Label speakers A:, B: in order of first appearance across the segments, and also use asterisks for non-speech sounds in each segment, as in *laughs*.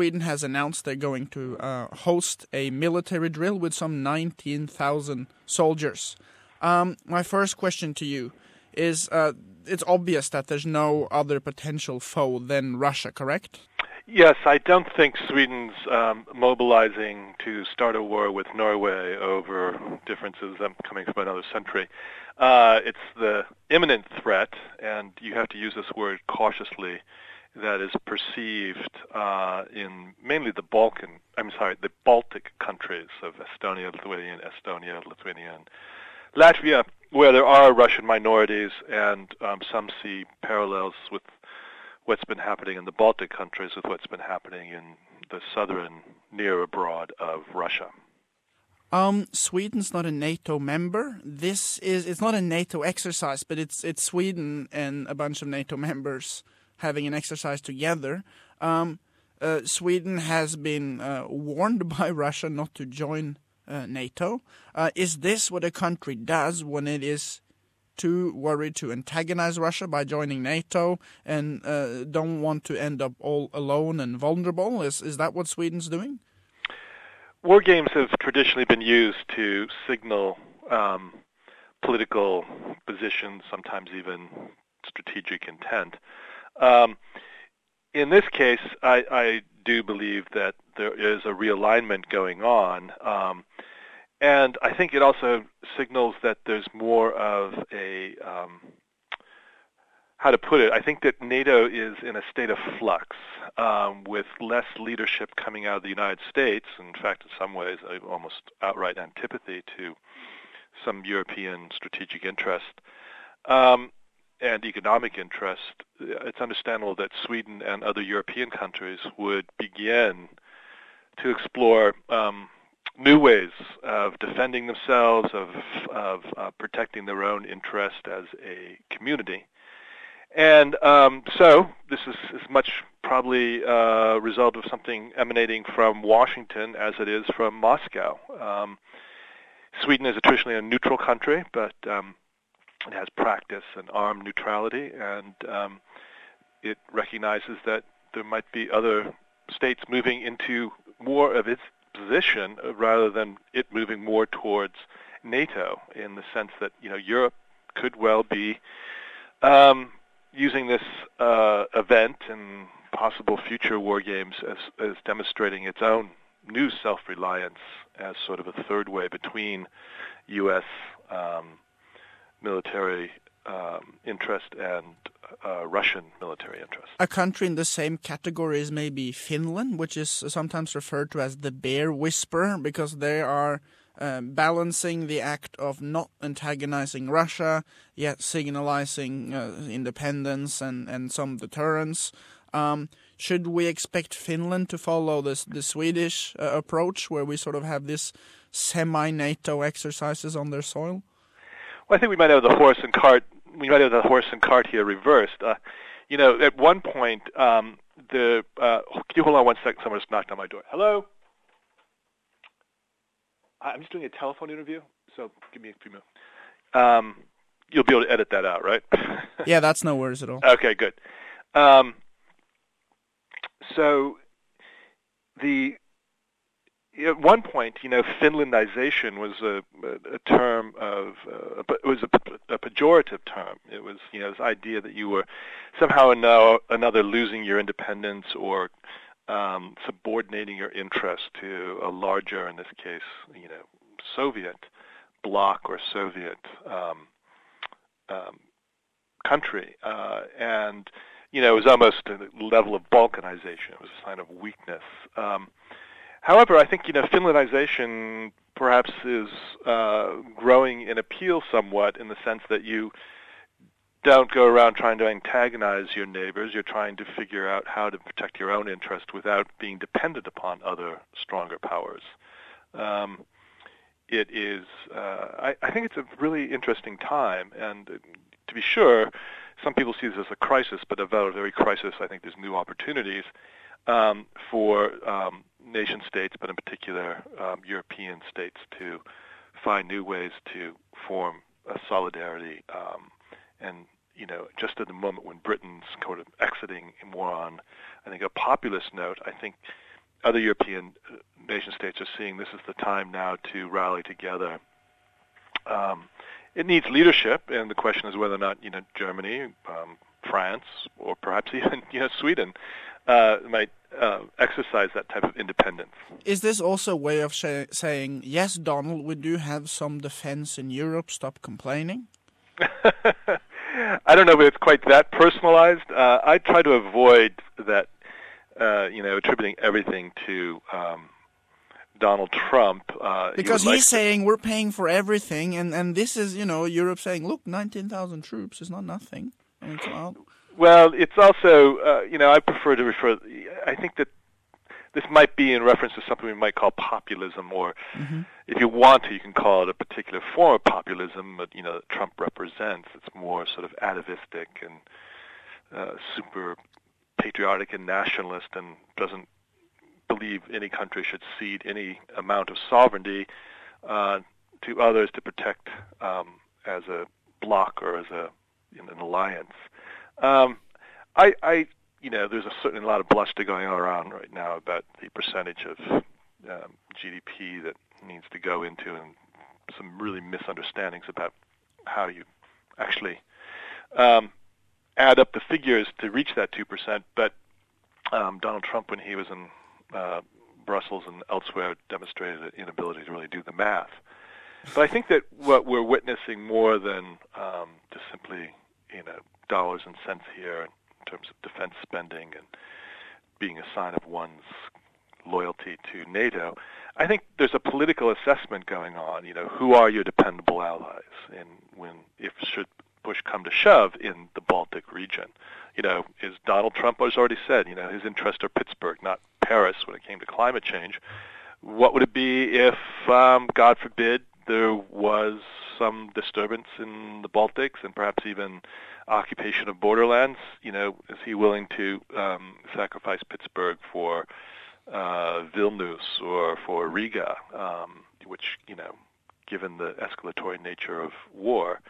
A: Sweden has announced they're going to uh, host a military drill with some 19,000 soldiers. Um, my first question to you is uh, it's obvious that there's no other potential foe than Russia, correct?
B: Yes, I don't think Sweden's um, mobilizing to start a war with Norway over differences coming from another century. Uh, it's the imminent threat, and you have to use this word cautiously, that is perceived uh, in mainly the Balkan, I'm sorry, the Baltic countries of Estonia, Lithuania, Estonia, Lithuania, and Latvia, where there are Russian minorities, and um, some see parallels with what's been happening in the Baltic countries with what's been happening in the southern near abroad of Russia.
A: Um, Sweden's not a NATO member. This is it's not a NATO exercise, but it's it's Sweden and a bunch of NATO members having an exercise together. Um, uh, Sweden has been uh, warned *laughs* by Russia not to join uh, NATO. Uh, is this what a country does when it is too worried to antagonize Russia by joining NATO and uh, don't want to end up all alone and vulnerable? Is is that what Sweden's doing?
B: War games have traditionally been used to signal um, political positions, sometimes even strategic intent. Um, in this case, I, I, do believe that there is a realignment going on. Um, and I think it also signals that there's more of a, um, how to put it, I think that NATO is in a state of flux um, with less leadership coming out of the United States. In fact, in some ways, almost outright antipathy to some European strategic interest. Um, and economic interest, it's understandable that Sweden and other European countries would begin to explore um, new ways of defending themselves, of, of uh, protecting their own interest as a community. And um, so this is as much probably a result of something emanating from Washington as it is from Moscow. Um, Sweden is traditionally a neutral country, but um, it has practice and armed neutrality, and um, it recognizes that there might be other states moving into more of its position uh, rather than it moving more towards NATO in the sense that you know Europe could well be um, using this uh, event and possible future war games as, as demonstrating its own new self-reliance as sort of a third way between U.S. Um, military um, interest and uh, Russian military interest.
A: A country in the same category is maybe Finland, which is sometimes referred to as the bear whisperer because they are uh, balancing the act of not antagonizing Russia, yet signalizing uh, independence and, and some deterrence. Um, should we expect Finland to follow this the Swedish uh, approach, where we sort of have this semi-NATO exercises on their soil?
B: Well, I think we might have the horse and cart. We might have the horse and cart here reversed. Uh, you know, at one point, um, the uh, can you hold on one second? Someone just knocked on my door. Hello. I'm just doing a telephone interview, so give me a few minutes. Um, you'll be able to edit that out, right? *laughs*
A: yeah, that's no worries at all.
B: Okay, good. Um, so the at one point, you know, Finlandization was a, a, term of, uh, it was a, a, pejorative term. It was, you know, this idea that you were somehow or another losing your independence or um, subordinating your interest to a larger, in this case, you know, Soviet bloc or Soviet um, um, country. Uh, and, you know, it was almost a level of balkanization. It was a sign of weakness. Um, However, I think you know Finlandization perhaps is uh, growing in appeal somewhat in the sense that you don't go around trying to antagonize your neighbors. You're trying to figure out how to protect your own interest without being dependent upon other stronger powers. Um, it is, uh, I, I think it's a really interesting time, and to be sure, some people see this as a crisis, but about a very crisis, I think there's new opportunities um, for um, nation states, but in particular um, European states, to find new ways to form a solidarity. Um, and you know, just at the moment when Britain's sort of exiting more on, I think, a populist note, I think other European uh, nation states are seeing this is the time now to rally together. Um, it needs leadership, and the question is whether or not you know Germany, um, France, or perhaps *laughs* even you know Sweden uh, might uh, exercise that type of independence.
A: Is this also a way of sh- saying yes, Donald? We do have some defense in Europe. Stop complaining. *laughs*
B: I don't know if it's quite that personalized. Uh, I try to avoid that, uh, you know, attributing everything to um, Donald Trump.
A: Uh, because he he's saying we're paying for everything, and, and this is, you know, Europe saying, look, 19,000 troops is not nothing. It's
B: well, it's also, uh, you know, I prefer to refer. I think that this might be in reference to something we might call populism, or mm-hmm. if you want to, you can call it a particular form of populism that you know Trump represents. It's more sort of atavistic and uh, super patriotic and nationalist, and doesn't believe any country should cede any amount of sovereignty uh, to others to protect um, as a bloc or as a in an alliance. Um, I, I, you know, there's a certain a lot of bluster going around right now about the percentage of um, GDP that needs to go into, and some really misunderstandings about how you actually um, add up the figures to reach that two percent. But um, Donald Trump, when he was in uh, Brussels and elsewhere, demonstrated an inability to really do the math. But I think that what we're witnessing more than um, just simply you know dollars and cents here in terms of defense spending and being a sign of one's loyalty to NATO. I think there's a political assessment going on. You know, who are your dependable allies, and when if should push come to shove in the Baltic region, you know, is Donald Trump has already said, you know, his interests are Pittsburgh, not Paris, when it came to climate change. What would it be if, um, God forbid, there was some disturbance in the Baltics and perhaps even occupation of borderlands. You know, is he willing to um, sacrifice Pittsburgh for uh, Vilnius or for Riga, um, which you know, given the escalatory nature of war,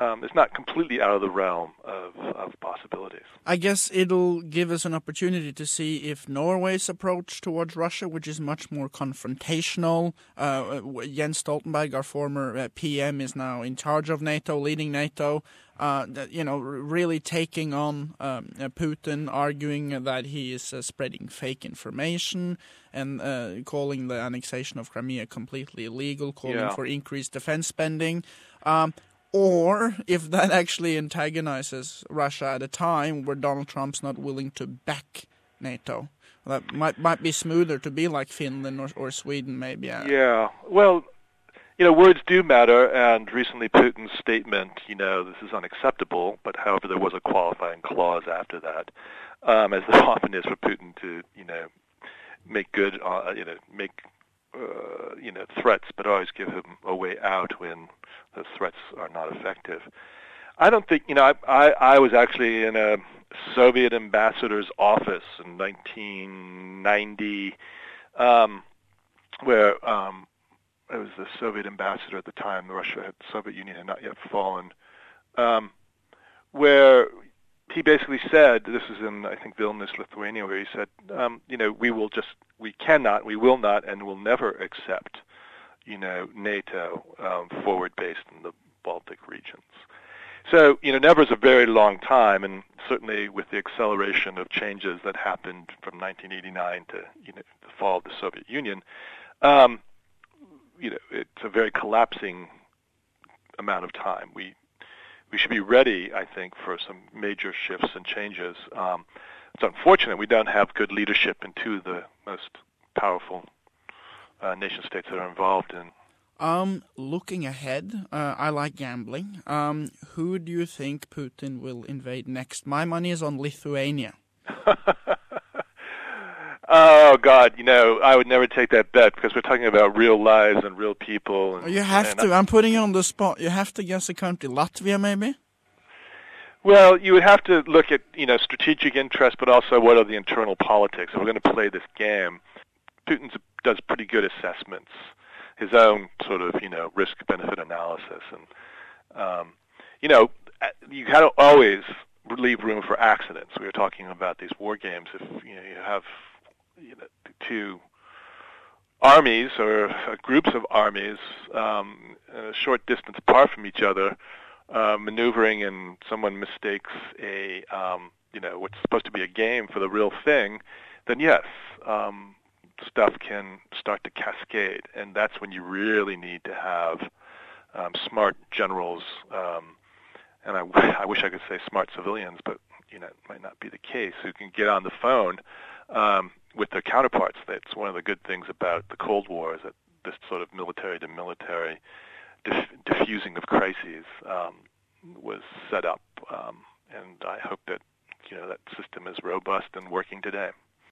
B: um, is not completely out of the realm of, of possibilities.
A: I guess it'll give us an opportunity to see if Norway's approach towards Russia, which is much more confrontational, uh, Jens Stoltenberg, our former uh, PM, is now in charge of NATO, leading NATO. Uh, you know, really taking on um, uh, Putin, arguing that he is uh, spreading fake information and uh, calling the annexation of Crimea completely illegal, calling yeah. for increased defense spending. Um, or if that actually antagonizes Russia at a time where Donald Trump's not willing to back NATO. That might might be smoother to be like Finland or, or Sweden, maybe.
B: Yeah. Well, you know, words do matter, and recently Putin's statement, you know, this is unacceptable, but however, there was a qualifying clause after that, um, as there *laughs* often is for Putin to, you know, make good, uh, you know, make, uh, you know, threats, but always give him a way out when the threats are not effective. I don't think you know. I I, I was actually in a Soviet ambassador's office in 1990, um, where um, I was the Soviet ambassador at the time. The Russia had, Soviet Union had not yet fallen. Um, where he basically said, this is in I think Vilnius, Lithuania, where he said, um, you know, we will just, we cannot, we will not, and will never accept you know, NATO um, forward based in the Baltic regions. So, you know, never is a very long time, and certainly with the acceleration of changes that happened from 1989 to you know the fall of the Soviet Union, um, you know, it's a very collapsing amount of time. We we should be ready, I think, for some major shifts and changes. Um, it's unfortunate we don't have good leadership in two of the most powerful uh, nation states that are involved in.
A: Um, looking ahead, uh, I like gambling. Um, who do you think Putin will invade next? My money is on Lithuania. *laughs*
B: oh God, you know, I would never take that bet because we're talking about real lives and real people. And,
A: you have to. I, I'm putting you on the spot. You have to guess a country. Latvia, maybe.
B: Well, you would have to look at you know strategic interest, but also what are the internal politics. If we're going to play this game, Putin does pretty good assessments, his own sort of you know risk benefit analysis, and um, you know you got to always leave room for accidents. We were talking about these war games. If you know you have you know two armies or uh, groups of armies um, a short distance apart from each other, uh, maneuvering, and someone mistakes a um, you know what's supposed to be a game for the real thing, then yes, um, stuff can start to cascade, and that's when you really need to have um, smart generals. Um, and I, *laughs* I wish I could say smart civilians, but you know it might not be the case. Who can get on the phone um, with their counterparts? That's one of the good things about the Cold War is that this sort of military to military diffusing of crises um, was set up, um, and I hope that you know that system is robust and working today.